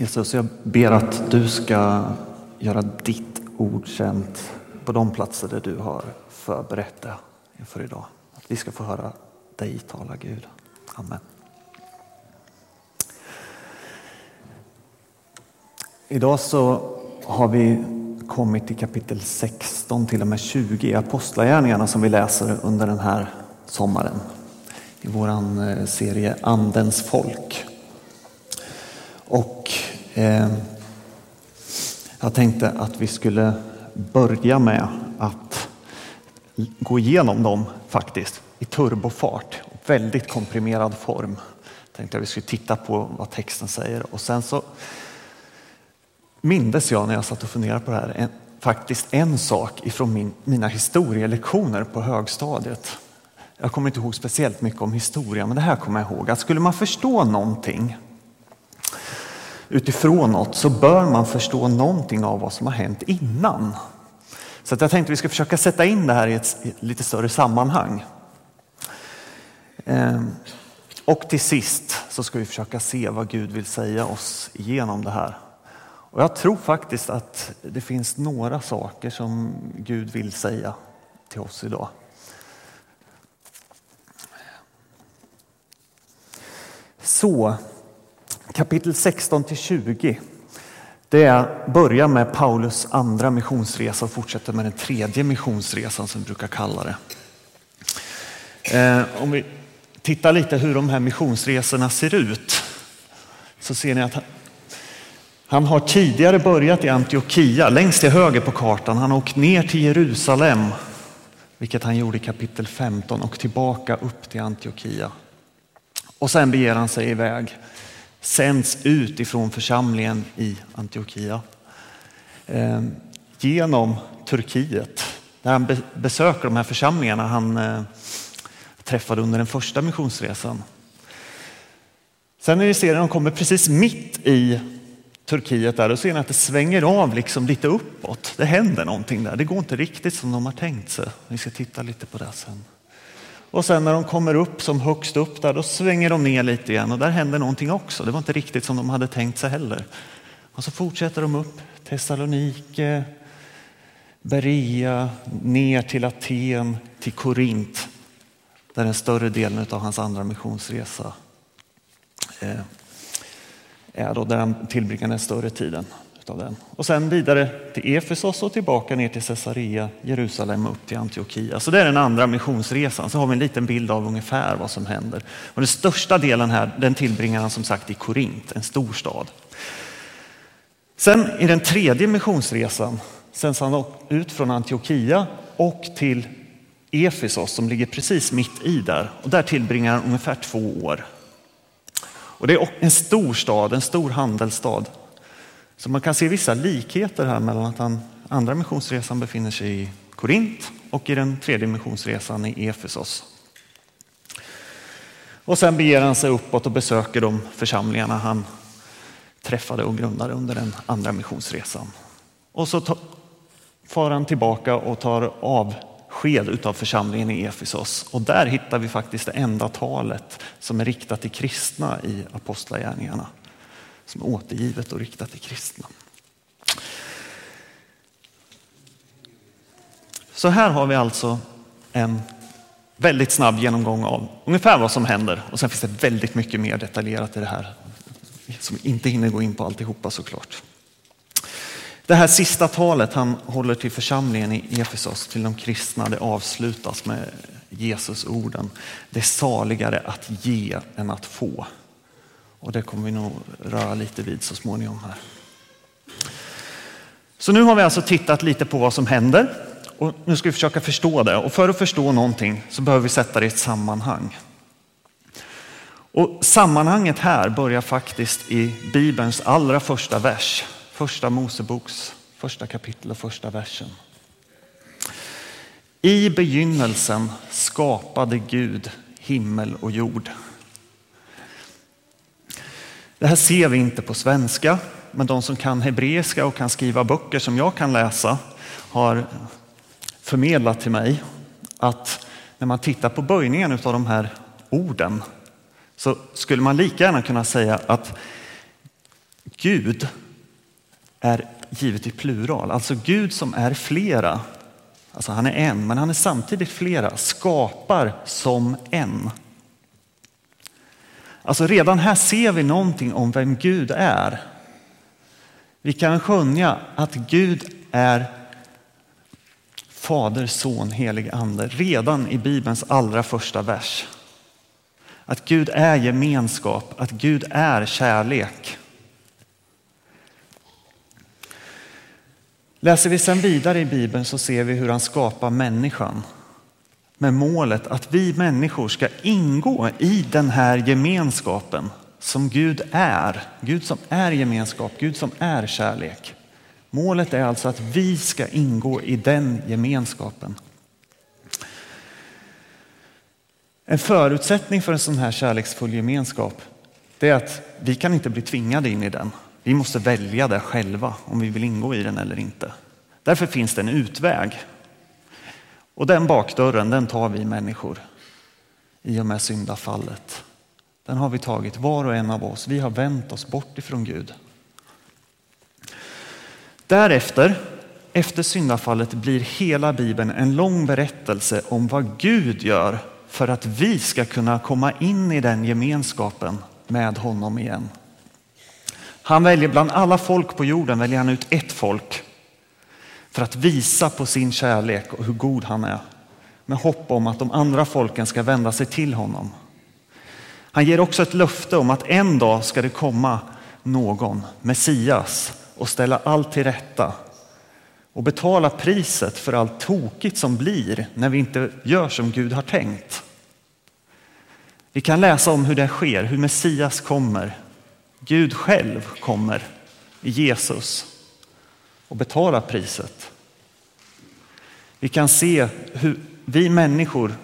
Jesus, jag ber att du ska göra ditt ord känt på de platser där du har förberett det inför idag. Att vi ska få höra dig tala Gud. Amen. Idag så har vi kommit till kapitel 16 till och med 20 i Apostlagärningarna som vi läser under den här sommaren i vår eh, serie Andens folk. Eh, jag tänkte att vi skulle börja med att gå igenom dem faktiskt i turbofart, väldigt komprimerad form. Jag tänkte att vi skulle titta på vad texten säger och sen så mindes jag när jag satt och funderade på det här en, faktiskt en sak ifrån min, mina historielektioner på högstadiet. Jag kommer inte ihåg speciellt mycket om historia, men det här kommer jag ihåg. Att skulle man förstå någonting utifrån något så bör man förstå någonting av vad som har hänt innan. Så att jag tänkte att vi ska försöka sätta in det här i ett, i ett lite större sammanhang. Ehm, och till sist så ska vi försöka se vad Gud vill säga oss genom det här. Och jag tror faktiskt att det finns några saker som Gud vill säga till oss idag. Så, kapitel 16 till 20. Det börjar med Paulus andra missionsresa och fortsätter med den tredje missionsresan som vi brukar kalla det. Eh, om vi tittar lite hur de här missionsresorna ser ut så ser ni att han har tidigare börjat i Antiochia, längst till höger på kartan. Han har åkt ner till Jerusalem, vilket han gjorde i kapitel 15, och tillbaka upp till Antiochia. Och sen beger han sig iväg, sänds ut ifrån församlingen i Antiochia eh, genom Turkiet, där han besöker de här församlingarna han eh, träffade under den första missionsresan. Sen när vi ser att de kommer precis mitt i Turkiet där och ser ni att det svänger av liksom lite uppåt. Det händer någonting där. Det går inte riktigt som de har tänkt sig. Vi ska titta lite på det sen. Och sen när de kommer upp som högst upp där, då svänger de ner lite igen och där händer någonting också. Det var inte riktigt som de hade tänkt sig heller. Och så fortsätter de upp Thessalonike, Berea, ner till Aten, till Korint, där den större delen av hans andra missionsresa eh, är då där han tillbringar den större tiden av den. Och sen vidare till Efesos och tillbaka ner till Caesarea, Jerusalem och upp till Antiochia. Så det är den andra missionsresan. Så har vi en liten bild av ungefär vad som händer. Och den största delen här den tillbringar han som sagt i Korint, en stor stad. Sen i den tredje missionsresan sänds han ut från Antiochia och till Efesos som ligger precis mitt i där. Och där tillbringar han ungefär två år. Och det är en stor stad, en stor handelsstad. Så man kan se vissa likheter här mellan att den andra missionsresan befinner sig i Korint och i den tredje missionsresan i Efesos. Och sen beger han sig uppåt och besöker de församlingarna han träffade och grundade under den andra missionsresan. Och så far han tillbaka och tar av utav församlingen i Efesos. Och där hittar vi faktiskt det enda talet som är riktat till kristna i Apostlagärningarna. Som är återgivet och riktat till kristna. Så här har vi alltså en väldigt snabb genomgång av ungefär vad som händer. Och sen finns det väldigt mycket mer detaljerat i det här som inte hinner gå in på alltihopa såklart. Det här sista talet han håller till församlingen i Efesos, till de kristna, det avslutas med Jesus orden. Det är saligare att ge än att få. Och det kommer vi nog röra lite vid så småningom här. Så nu har vi alltså tittat lite på vad som händer och nu ska vi försöka förstå det. Och för att förstå någonting så behöver vi sätta det i ett sammanhang. Och sammanhanget här börjar faktiskt i Bibelns allra första vers första Moseboks första kapitel och första versen. I begynnelsen skapade Gud himmel och jord. Det här ser vi inte på svenska, men de som kan hebreiska och kan skriva böcker som jag kan läsa har förmedlat till mig att när man tittar på böjningen av de här orden så skulle man lika gärna kunna säga att Gud är givet i plural, alltså Gud som är flera. Alltså han är en, men han är samtidigt flera, skapar som en. Alltså redan här ser vi någonting om vem Gud är. Vi kan skönja att Gud är Fader, Son, Helig Ande redan i Bibelns allra första vers. Att Gud är gemenskap, att Gud är kärlek. Läser vi sedan vidare i Bibeln så ser vi hur han skapar människan med målet att vi människor ska ingå i den här gemenskapen som Gud är. Gud som är gemenskap, Gud som är kärlek. Målet är alltså att vi ska ingå i den gemenskapen. En förutsättning för en sån här kärleksfull gemenskap är att vi kan inte bli tvingade in i den. Vi måste välja det själva om vi vill ingå i den eller inte. Därför finns det en utväg. Och den bakdörren den tar vi människor i och med syndafallet. Den har vi tagit var och en av oss. Vi har vänt oss bort ifrån Gud. Därefter, efter syndafallet, blir hela Bibeln en lång berättelse om vad Gud gör för att vi ska kunna komma in i den gemenskapen med honom igen. Han väljer bland alla folk på jorden väljer han ut ett folk för att visa på sin kärlek och hur god han är med hopp om att de andra folken ska vända sig till honom. Han ger också ett löfte om att en dag ska det komma någon, Messias, och ställa allt till rätta och betala priset för allt tokigt som blir när vi inte gör som Gud har tänkt. Vi kan läsa om hur det sker, hur Messias kommer. Gud själv kommer i Jesus och betala priset. Vi kan se hur vi människor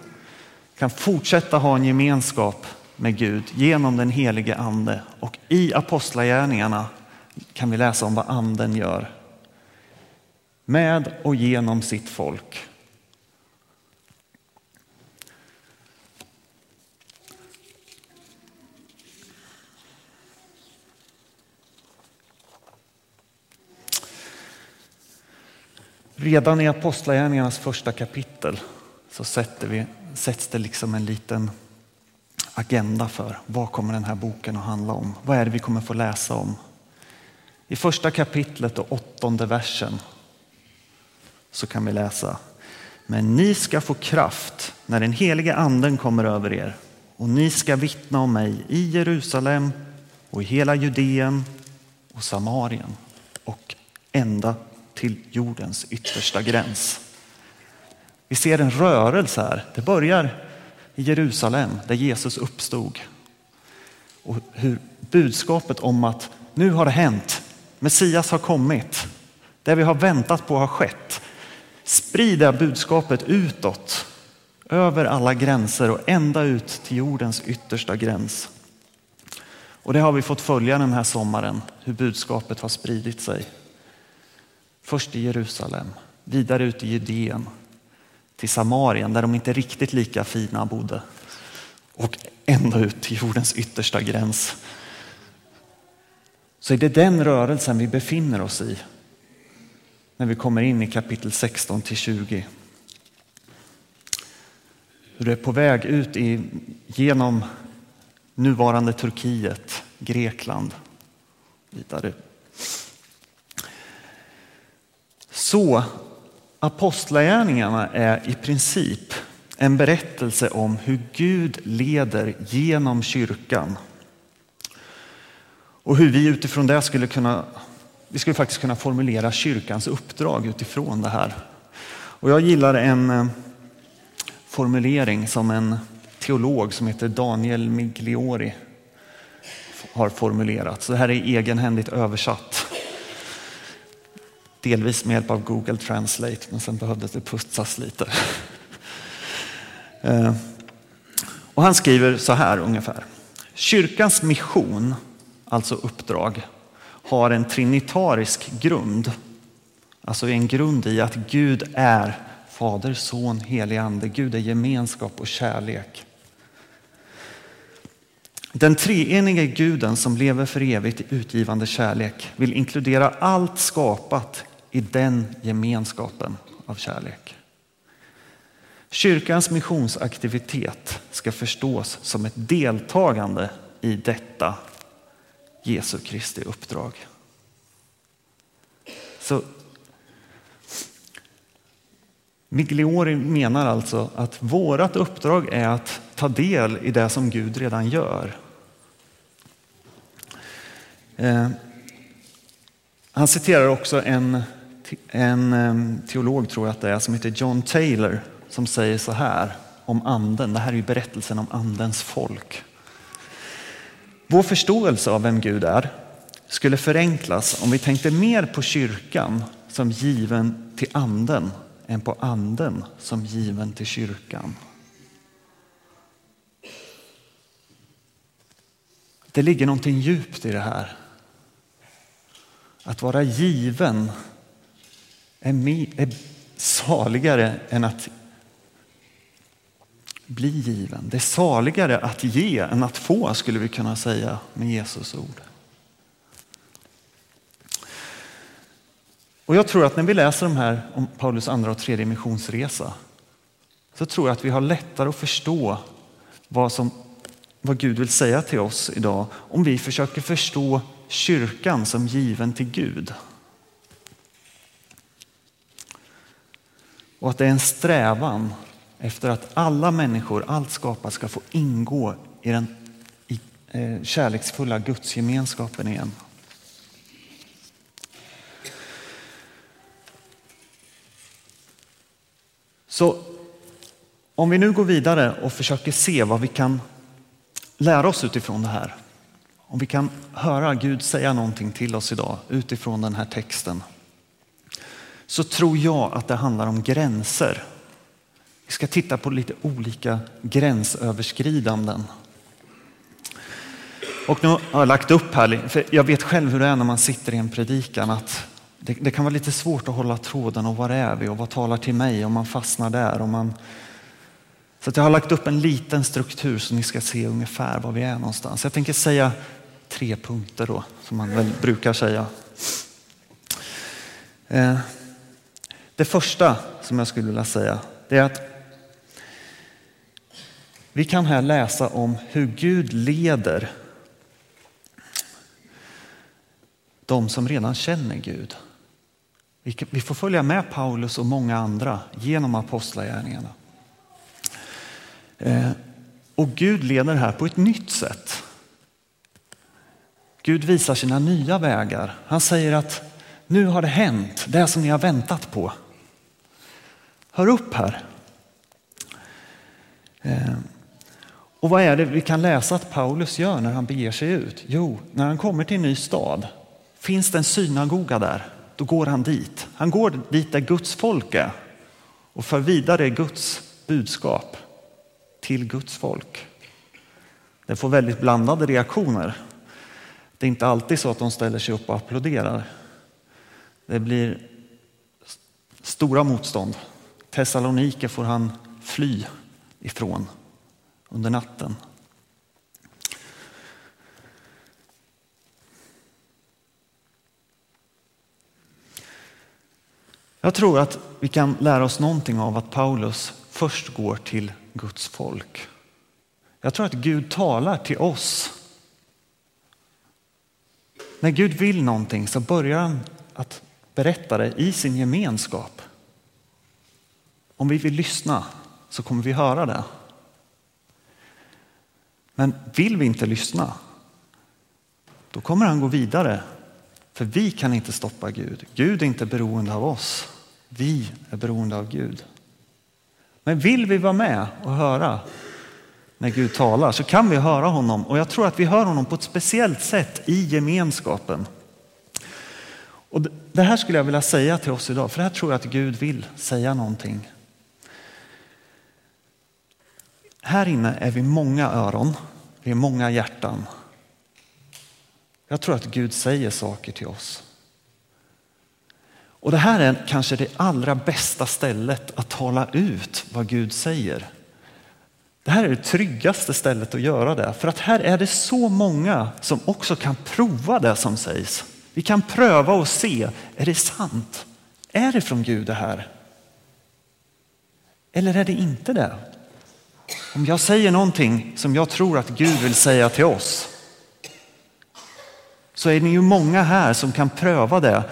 kan fortsätta ha en gemenskap med Gud genom den helige ande och i apostlagärningarna kan vi läsa om vad anden gör med och genom sitt folk. Redan i Apostlagärningarnas första kapitel så sätter vi, sätts det liksom en liten agenda för vad kommer den här boken att handla om? Vad är det vi kommer få läsa om? I första kapitlet och åttonde versen så kan vi läsa Men ni ska få kraft när den helige anden kommer över er och ni ska vittna om mig i Jerusalem och i hela Judeen och Samarien och ända till jordens yttersta gräns. Vi ser en rörelse här. Det börjar i Jerusalem där Jesus uppstod. Och hur budskapet om att nu har det hänt, Messias har kommit, det vi har väntat på har skett. Sprida budskapet utåt, över alla gränser och ända ut till jordens yttersta gräns. Och det har vi fått följa den här sommaren, hur budskapet har spridit sig. Först i Jerusalem, vidare ut i Judeen, till Samarien där de inte riktigt lika fina bodde och ända ut till jordens yttersta gräns. Så är det den rörelsen vi befinner oss i när vi kommer in i kapitel 16 till 20. Hur det är på väg ut i, genom nuvarande Turkiet, Grekland, vidare så Apostlagärningarna är i princip en berättelse om hur Gud leder genom kyrkan. Och hur vi utifrån det skulle kunna, vi skulle faktiskt kunna formulera kyrkans uppdrag utifrån det här. Och jag gillar en eh, formulering som en teolog som heter Daniel Migliori har formulerat. Så det här är egenhändigt översatt Delvis med hjälp av Google Translate, men sen behövdes det putsas lite. Eh, och han skriver så här ungefär. Kyrkans mission, alltså uppdrag, har en trinitarisk grund. Alltså en grund i att Gud är Fader, Son, Helig Ande. Gud är gemenskap och kärlek. Den treenige guden som lever för evigt i utgivande kärlek vill inkludera allt skapat i den gemenskapen av kärlek. Kyrkans missionsaktivitet ska förstås som ett deltagande i detta Jesu Kristi uppdrag. Så Migliori menar alltså att vårt uppdrag är att ta del i det som Gud redan gör. Eh, han citerar också en, en teolog, tror jag att det är, som heter John Taylor som säger så här om anden. Det här är ju berättelsen om andens folk. Vår förståelse av vem Gud är skulle förenklas om vi tänkte mer på kyrkan som given till anden än på anden som given till kyrkan. Det ligger någonting djupt i det här. Att vara given är, saligare än att bli given. Det är saligare att ge än att få skulle vi kunna säga med Jesus ord. Och jag tror att när vi läser de här om Paulus andra och tredje missionsresa så tror jag att vi har lättare att förstå vad, som, vad Gud vill säga till oss idag om vi försöker förstå kyrkan som given till Gud. Och att det är en strävan efter att alla människor, allt skapat ska få ingå i den i, eh, kärleksfulla gudsgemenskapen igen. Så om vi nu går vidare och försöker se vad vi kan lära oss utifrån det här. Om vi kan höra Gud säga någonting till oss idag utifrån den här texten. Så tror jag att det handlar om gränser. Vi ska titta på lite olika gränsöverskridanden. Och nu har jag lagt upp här, för jag vet själv hur det är när man sitter i en predikan. att det, det, kan vara lite svårt att hålla tråden och var är vi och vad talar till mig om man fastnar där. Och man... Så jag har lagt upp en liten struktur så ni ska se ungefär var vi är någonstans. Jag tänker säga tre punkter då, som man väl brukar säga. Eh, det första som jag skulle vilja säga det är att vi kan här läsa om hur Gud leder de som redan känner Gud. Vi får följa med Paulus och många andra genom apostlagärningarna. Eh, och Gud leder här på ett nytt sätt. Gud visar sina nya vägar. Han säger att nu har det hänt, det som ni har väntat på. Hör upp här. Eh, och vad är det vi kan läsa att Paulus gör när han beger sig ut? Jo, när han kommer till en ny stad finns det en synagoga där då går han dit. Han går dit där Guds folk är och för vidare Guds budskap till Guds folk. Det får väldigt blandade reaktioner. Det är inte alltid så att de ställer sig upp och applåderar. Det blir stora motstånd. Thessalonike får han fly ifrån under natten. Jag tror att vi kan lära oss någonting av att Paulus först går till Guds folk. Jag tror att Gud talar till oss. När Gud vill någonting så börjar han att berätta det i sin gemenskap. Om vi vill lyssna så kommer vi höra det. Men vill vi inte lyssna, då kommer han gå vidare. För vi kan inte stoppa Gud. Gud är inte beroende av oss. Vi är beroende av Gud. Men vill vi vara med och höra när Gud talar så kan vi höra honom och jag tror att vi hör honom på ett speciellt sätt i gemenskapen. Och det här skulle jag vilja säga till oss idag, för det här tror jag att Gud vill säga någonting. Här inne är vi många öron, vi är många hjärtan. Jag tror att Gud säger saker till oss. Och det här är kanske det allra bästa stället att tala ut vad Gud säger. Det här är det tryggaste stället att göra det, för att här är det så många som också kan prova det som sägs. Vi kan pröva och se, är det sant? Är det från Gud det här? Eller är det inte det? Om jag säger någonting som jag tror att Gud vill säga till oss så är ni ju många här som kan pröva det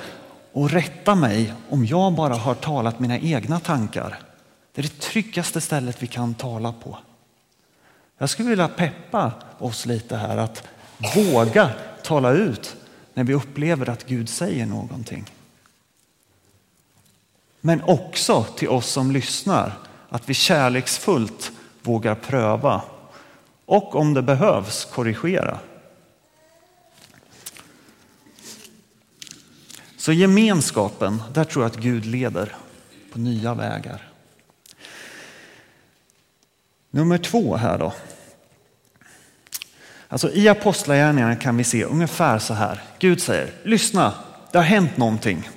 och rätta mig om jag bara har talat mina egna tankar. Det är det tryggaste stället vi kan tala på. Jag skulle vilja peppa oss lite här att våga tala ut när vi upplever att Gud säger någonting. Men också till oss som lyssnar att vi kärleksfullt vågar pröva och om det behövs korrigera. Så gemenskapen, där tror jag att Gud leder på nya vägar. Nummer två här då. Alltså I Apostlagärningarna kan vi se ungefär så här. Gud säger, lyssna, det har hänt någonting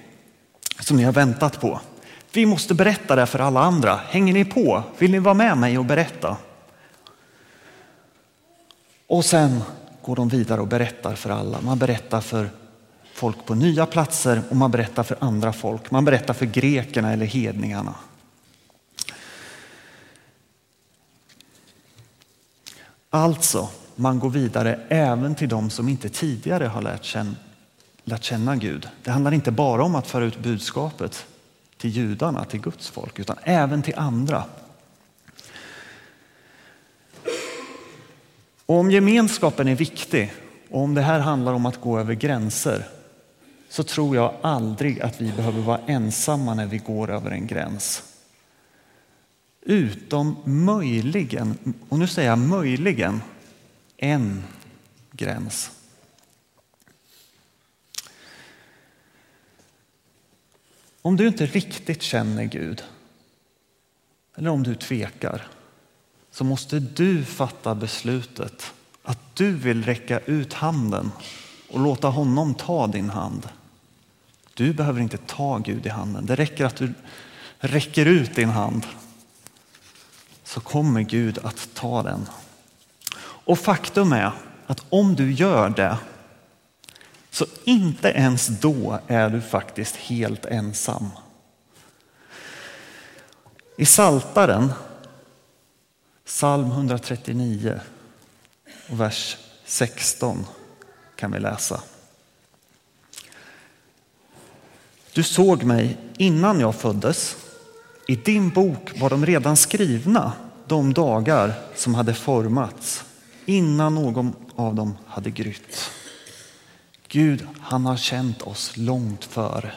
som ni har väntat på. Vi måste berätta det för alla andra. Hänger ni på? Vill ni vara med mig och berätta? Och sen går de vidare och berättar för alla. Man berättar för folk på nya platser och man berättar för andra folk. Man berättar för grekerna eller hedningarna. Alltså, man går vidare även till de som inte tidigare har lärt känna, lärt känna Gud. Det handlar inte bara om att föra ut budskapet till judarna, till Guds folk, utan även till andra. Och om gemenskapen är viktig och om det här handlar om att gå över gränser så tror jag aldrig att vi behöver vara ensamma när vi går över en gräns. Utom möjligen, och nu säger jag möjligen, en gräns. Om du inte riktigt känner Gud eller om du tvekar så måste du fatta beslutet att du vill räcka ut handen och låta honom ta din hand. Du behöver inte ta Gud i handen. Det räcker att du räcker ut din hand så kommer Gud att ta den. Och faktum är att om du gör det så inte ens då är du faktiskt helt ensam. I Saltaren, psalm 139 och vers 16 kan vi läsa. Du såg mig innan jag föddes. I din bok var de redan skrivna, de dagar som hade formats innan någon av dem hade grytt. Gud, han har känt oss långt före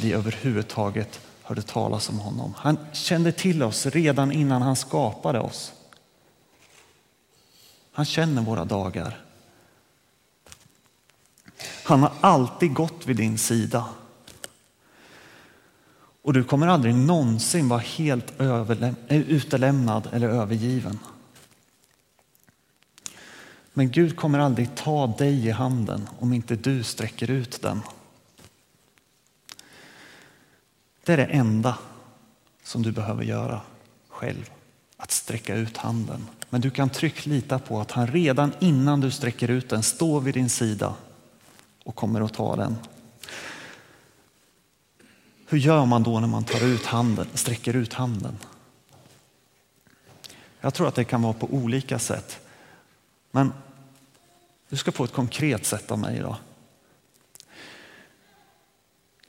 vi överhuvudtaget hörde talas om honom. Han kände till oss redan innan han skapade oss. Han känner våra dagar. Han har alltid gått vid din sida. Och du kommer aldrig någonsin vara helt eh, utelämnad eller övergiven. Men Gud kommer aldrig ta dig i handen om inte du sträcker ut den. Det är det enda som du behöver göra själv, att sträcka ut handen. Men du kan tryggt lita på att han redan innan du sträcker ut den står vid din sida och kommer att ta den. Hur gör man då när man tar ut handen, sträcker ut handen? Jag tror att det kan vara på olika sätt. Men du ska få ett konkret sätt av mig idag.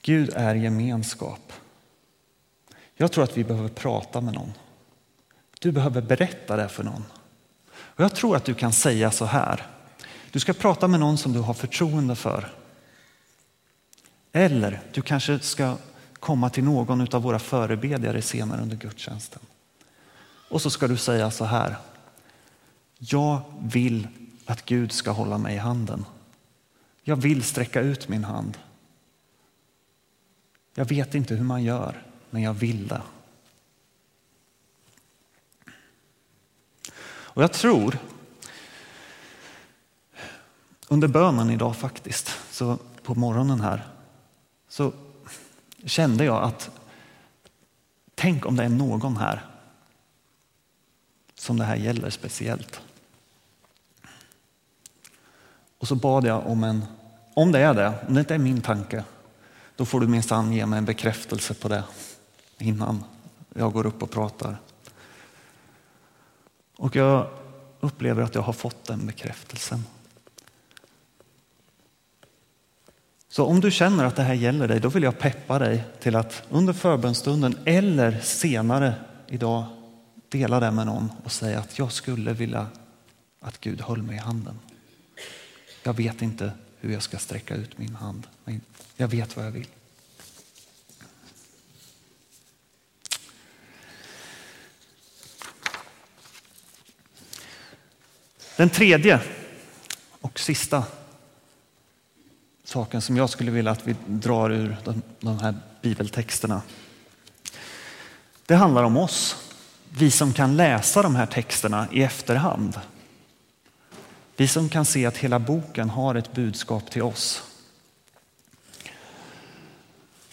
Gud är gemenskap. Jag tror att vi behöver prata med någon. Du behöver berätta det för någon. Och jag tror att du kan säga så här. Du ska prata med någon som du har förtroende för. Eller du kanske ska komma till någon av våra förebedjare senare under gudstjänsten. Och så ska du säga så här. Jag vill att Gud ska hålla mig i handen. Jag vill sträcka ut min hand. Jag vet inte hur man gör, men jag vill det. Och jag tror, under bönen idag faktiskt, så på morgonen här, så kände jag att tänk om det är någon här som det här gäller speciellt. Och så bad jag om en, om det är det, om det inte är min tanke, då får du minsann ge mig en bekräftelse på det innan jag går upp och pratar. Och jag upplever att jag har fått den bekräftelsen. Så om du känner att det här gäller dig, då vill jag peppa dig till att under förbönstunden eller senare idag dela det med någon och säga att jag skulle vilja att Gud höll mig i handen. Jag vet inte hur jag ska sträcka ut min hand, men jag vet vad jag vill. Den tredje och sista saken som jag skulle vilja att vi drar ur de här bibeltexterna. Det handlar om oss, vi som kan läsa de här texterna i efterhand. Vi som kan se att hela boken har ett budskap till oss.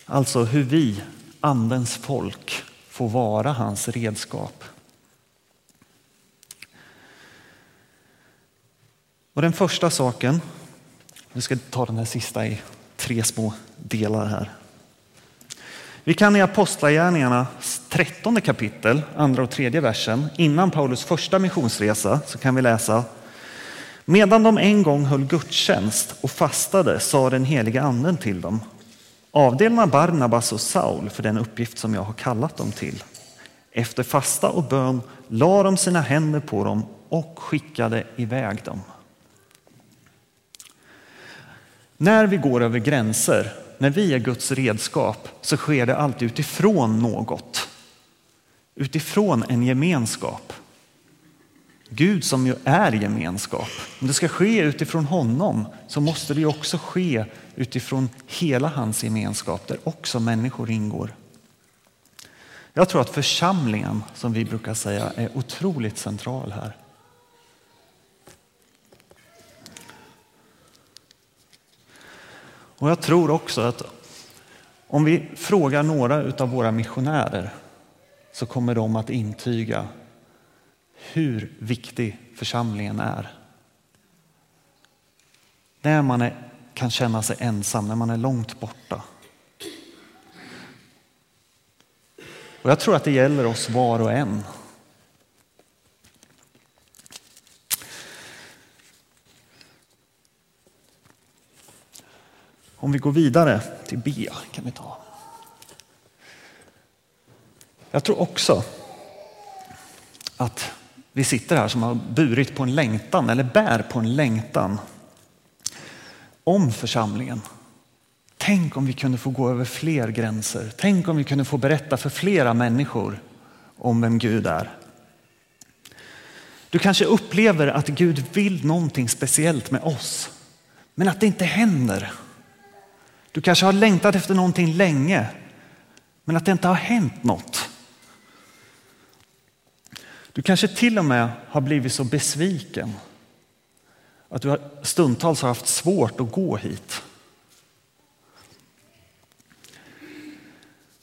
Alltså hur vi, andens folk, får vara hans redskap. Och den första saken, nu ska ta den här sista i tre små delar här. Vi kan i Apostlagärningarna 13 kapitel, andra och tredje versen, innan Paulus första missionsresa, så kan vi läsa Medan de en gång höll gudstjänst och fastade sa den heliga anden till dem Avdelna Barnabas och Saul för den uppgift som jag har kallat dem till. Efter fasta och bön la de sina händer på dem och skickade iväg dem. När vi går över gränser, när vi är Guds redskap, så sker det alltid utifrån något. Utifrån en gemenskap. Gud som ju är gemenskap. Om det ska ske utifrån honom så måste det också ske utifrån hela hans gemenskap där också människor ingår. Jag tror att församlingen, som vi brukar säga, är otroligt central här. Och jag tror också att om vi frågar några av våra missionärer så kommer de att intyga hur viktig församlingen är. När man är, kan känna sig ensam, när man är långt borta. Och jag tror att det gäller oss var och en. Om vi går vidare till B kan vi ta. Jag tror också att vi sitter här som har burit på en längtan eller bär på en längtan om församlingen. Tänk om vi kunde få gå över fler gränser. Tänk om vi kunde få berätta för flera människor om vem Gud är. Du kanske upplever att Gud vill någonting speciellt med oss, men att det inte händer. Du kanske har längtat efter någonting länge, men att det inte har hänt något. Du kanske till och med har blivit så besviken att du stundtals har haft svårt att gå hit.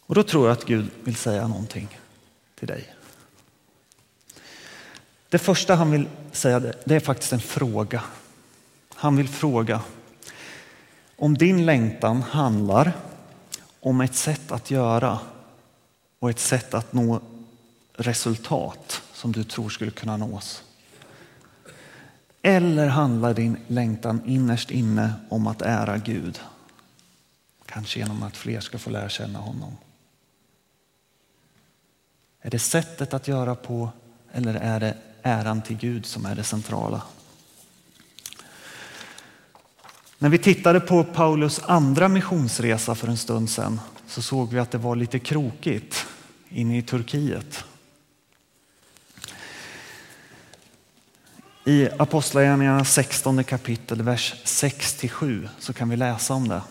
Och då tror jag att Gud vill säga någonting till dig. Det första han vill säga det är faktiskt en fråga. Han vill fråga om din längtan handlar om ett sätt att göra och ett sätt att nå resultat som du tror skulle kunna nås. Eller handlar din längtan innerst inne om att ära Gud? Kanske genom att fler ska få lära känna honom. Är det sättet att göra på eller är det äran till Gud som är det centrala? När vi tittade på Paulus andra missionsresa för en stund sedan så såg vi att det var lite krokigt inne i Turkiet. I Apostlagärningarna 16 kapitel, vers 6-7 så kan vi läsa om det.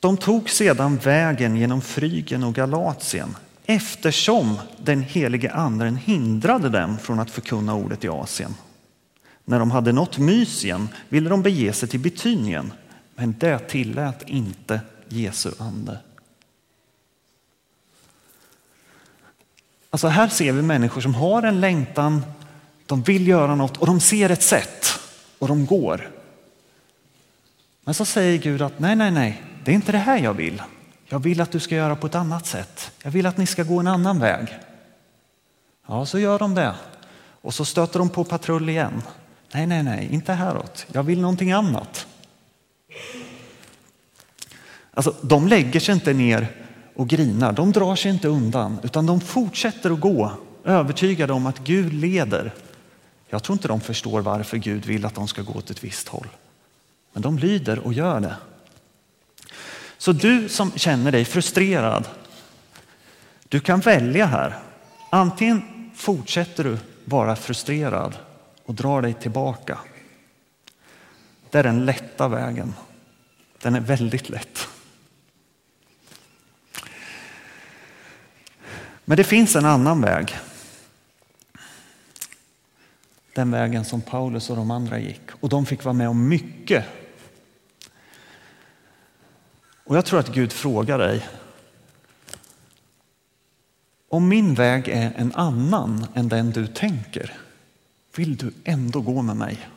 De tog sedan vägen genom Frygen och Galatien eftersom den helige anden hindrade dem från att förkunna ordet i Asien. När de hade nått Mysien ville de bege sig till Betynien, men det tillät inte Jesu ande. Alltså här ser vi människor som har en längtan, de vill göra något och de ser ett sätt och de går. Men så säger Gud att nej, nej, nej, det är inte det här jag vill. Jag vill att du ska göra på ett annat sätt. Jag vill att ni ska gå en annan väg. Ja, så gör de det. Och så stöter de på patrull igen. Nej, nej, nej, inte häråt. Jag vill någonting annat. Alltså, de lägger sig inte ner och grinar. De drar sig inte undan, utan de fortsätter att gå övertygade om att Gud leder. Jag tror inte de förstår varför Gud vill att de ska gå åt ett visst håll. Men de lyder och gör det. Så du som känner dig frustrerad, du kan välja här. Antingen fortsätter du vara frustrerad och drar dig tillbaka. Det är den lätta vägen. Den är väldigt lätt. Men det finns en annan väg. Den vägen som Paulus och de andra gick. Och de fick vara med om mycket. Och jag tror att Gud frågar dig. Om min väg är en annan än den du tänker, vill du ändå gå med mig?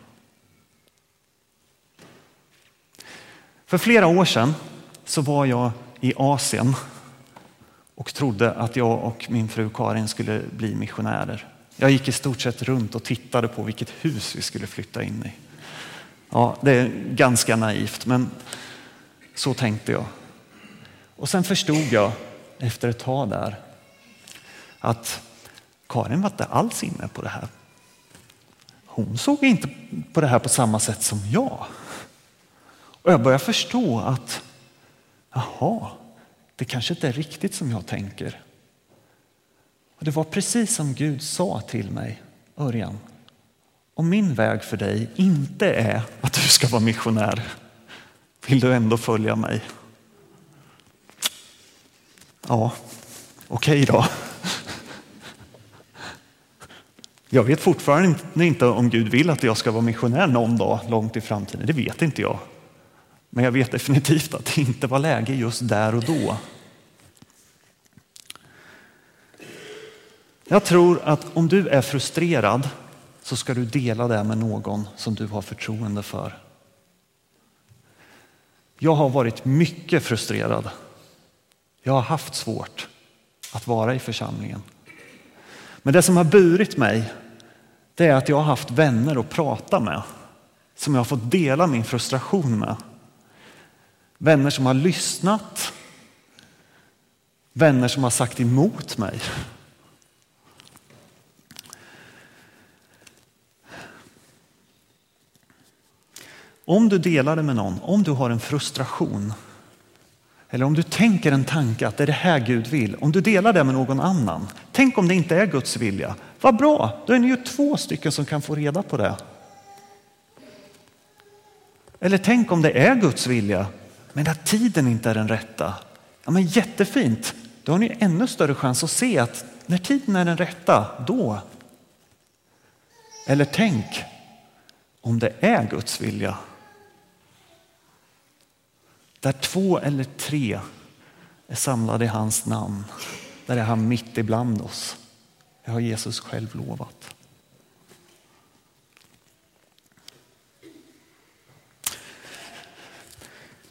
För flera år sedan så var jag i Asien och trodde att jag och min fru Karin skulle bli missionärer. Jag gick i stort sett runt och tittade på vilket hus vi skulle flytta in i. Ja, det är ganska naivt, men så tänkte jag. Och sen förstod jag efter ett tag där att Karin var inte alls inne på det här. Hon såg inte på det här på samma sätt som jag. Och jag började förstå att, jaha, det kanske inte är riktigt som jag tänker. Och det var precis som Gud sa till mig, Örjan. Om min väg för dig inte är att du ska vara missionär, vill du ändå följa mig? Ja, okej okay då. Jag vet fortfarande inte om Gud vill att jag ska vara missionär någon dag långt i framtiden. Det vet inte jag. Men jag vet definitivt att det inte var läge just där och då. Jag tror att om du är frustrerad så ska du dela det med någon som du har förtroende för. Jag har varit mycket frustrerad. Jag har haft svårt att vara i församlingen. Men det som har burit mig det är att jag har haft vänner att prata med som jag har fått dela min frustration med. Vänner som har lyssnat. Vänner som har sagt emot mig. Om du delar det med någon, om du har en frustration eller om du tänker en tanke att det är det här Gud vill, om du delar det med någon annan. Tänk om det inte är Guds vilja. Vad bra, då är ni ju två stycken som kan få reda på det. Eller tänk om det är Guds vilja, men att tiden inte är den rätta. Ja, men jättefint, då har ni ännu större chans att se att när tiden är den rätta, då. Eller tänk om det är Guds vilja där två eller tre är samlade i hans namn, där är han mitt ibland oss. Det har Jesus själv lovat.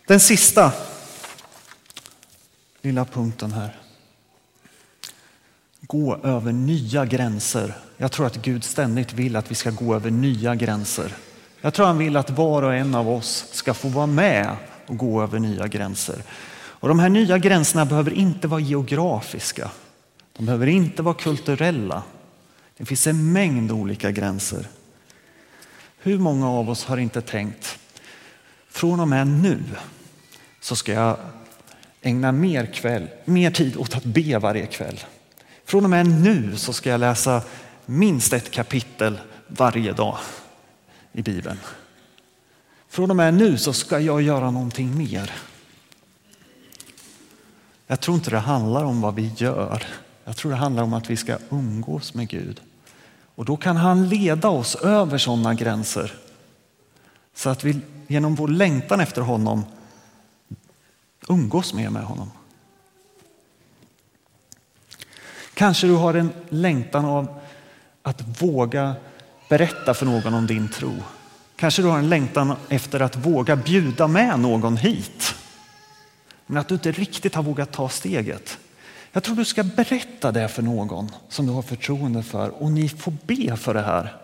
Den sista lilla punkten här. Gå över nya gränser. Jag tror att Gud ständigt vill att vi ska gå över nya gränser. Jag tror han vill att var och en av oss ska få vara med och gå över nya gränser. Och de här nya gränserna behöver inte vara geografiska. De behöver inte vara kulturella. Det finns en mängd olika gränser. Hur många av oss har inte tänkt från och med nu så ska jag ägna mer, kväll, mer tid åt att be varje kväll. Från och med nu så ska jag läsa minst ett kapitel varje dag i Bibeln. Från och med nu så ska jag göra någonting mer. Jag tror inte det handlar om vad vi gör. Jag tror det handlar om att vi ska umgås med Gud. Och då kan han leda oss över sådana gränser. Så att vi genom vår längtan efter honom umgås mer med honom. Kanske du har en längtan av att våga berätta för någon om din tro. Kanske du har en längtan efter att våga bjuda med någon hit. Men att du inte riktigt har vågat ta steget. Jag tror du ska berätta det för någon som du har förtroende för och ni får be för det här.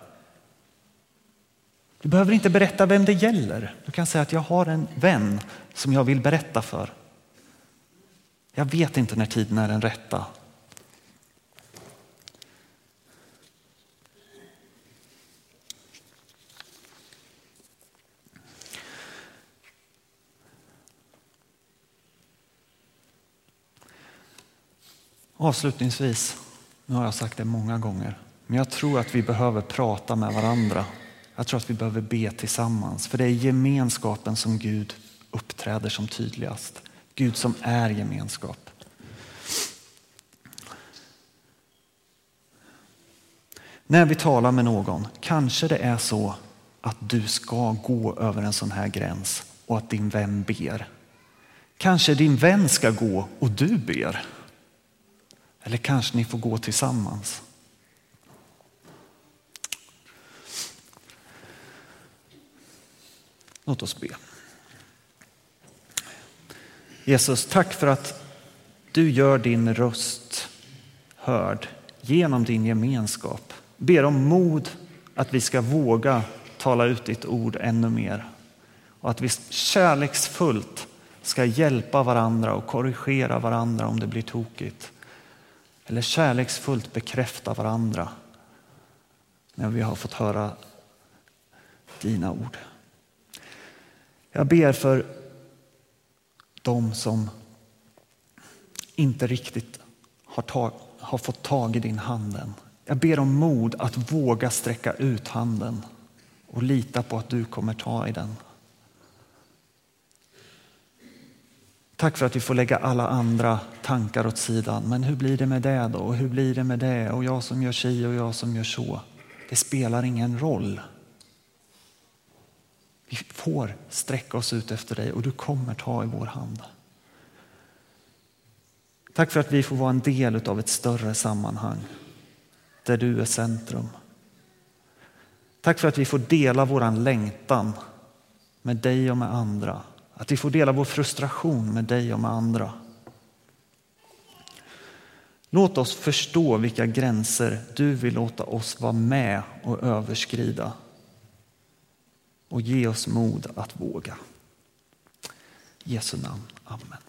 Du behöver inte berätta vem det gäller. Du kan säga att jag har en vän som jag vill berätta för. Jag vet inte när tiden är den rätta. Avslutningsvis, nu har jag sagt det många gånger, men jag tror att vi behöver prata med varandra. Jag tror att vi behöver be tillsammans, för det är gemenskapen som Gud uppträder som tydligast. Gud som är gemenskap. När vi talar med någon, kanske det är så att du ska gå över en sån här gräns och att din vän ber. Kanske din vän ska gå och du ber. Eller kanske ni får gå tillsammans. Låt oss be. Jesus, tack för att du gör din röst hörd genom din gemenskap. Ber om mod att vi ska våga tala ut ditt ord ännu mer och att vi kärleksfullt ska hjälpa varandra och korrigera varandra om det blir tokigt eller kärleksfullt bekräfta varandra när vi har fått höra dina ord. Jag ber för de som inte riktigt har, tag, har fått tag i din hand än. Jag ber om mod att våga sträcka ut handen och lita på att du kommer ta i den. Tack för att vi får lägga alla andra tankar åt sidan. Men hur blir det med det då? Och hur blir det med det? Och jag som gör si och jag som gör så. Det spelar ingen roll. Vi får sträcka oss ut efter dig och du kommer ta i vår hand. Tack för att vi får vara en del av ett större sammanhang där du är centrum. Tack för att vi får dela våran längtan med dig och med andra. Att vi får dela vår frustration med dig och med andra. Låt oss förstå vilka gränser du vill låta oss vara med och överskrida. Och ge oss mod att våga. I Jesu namn. Amen.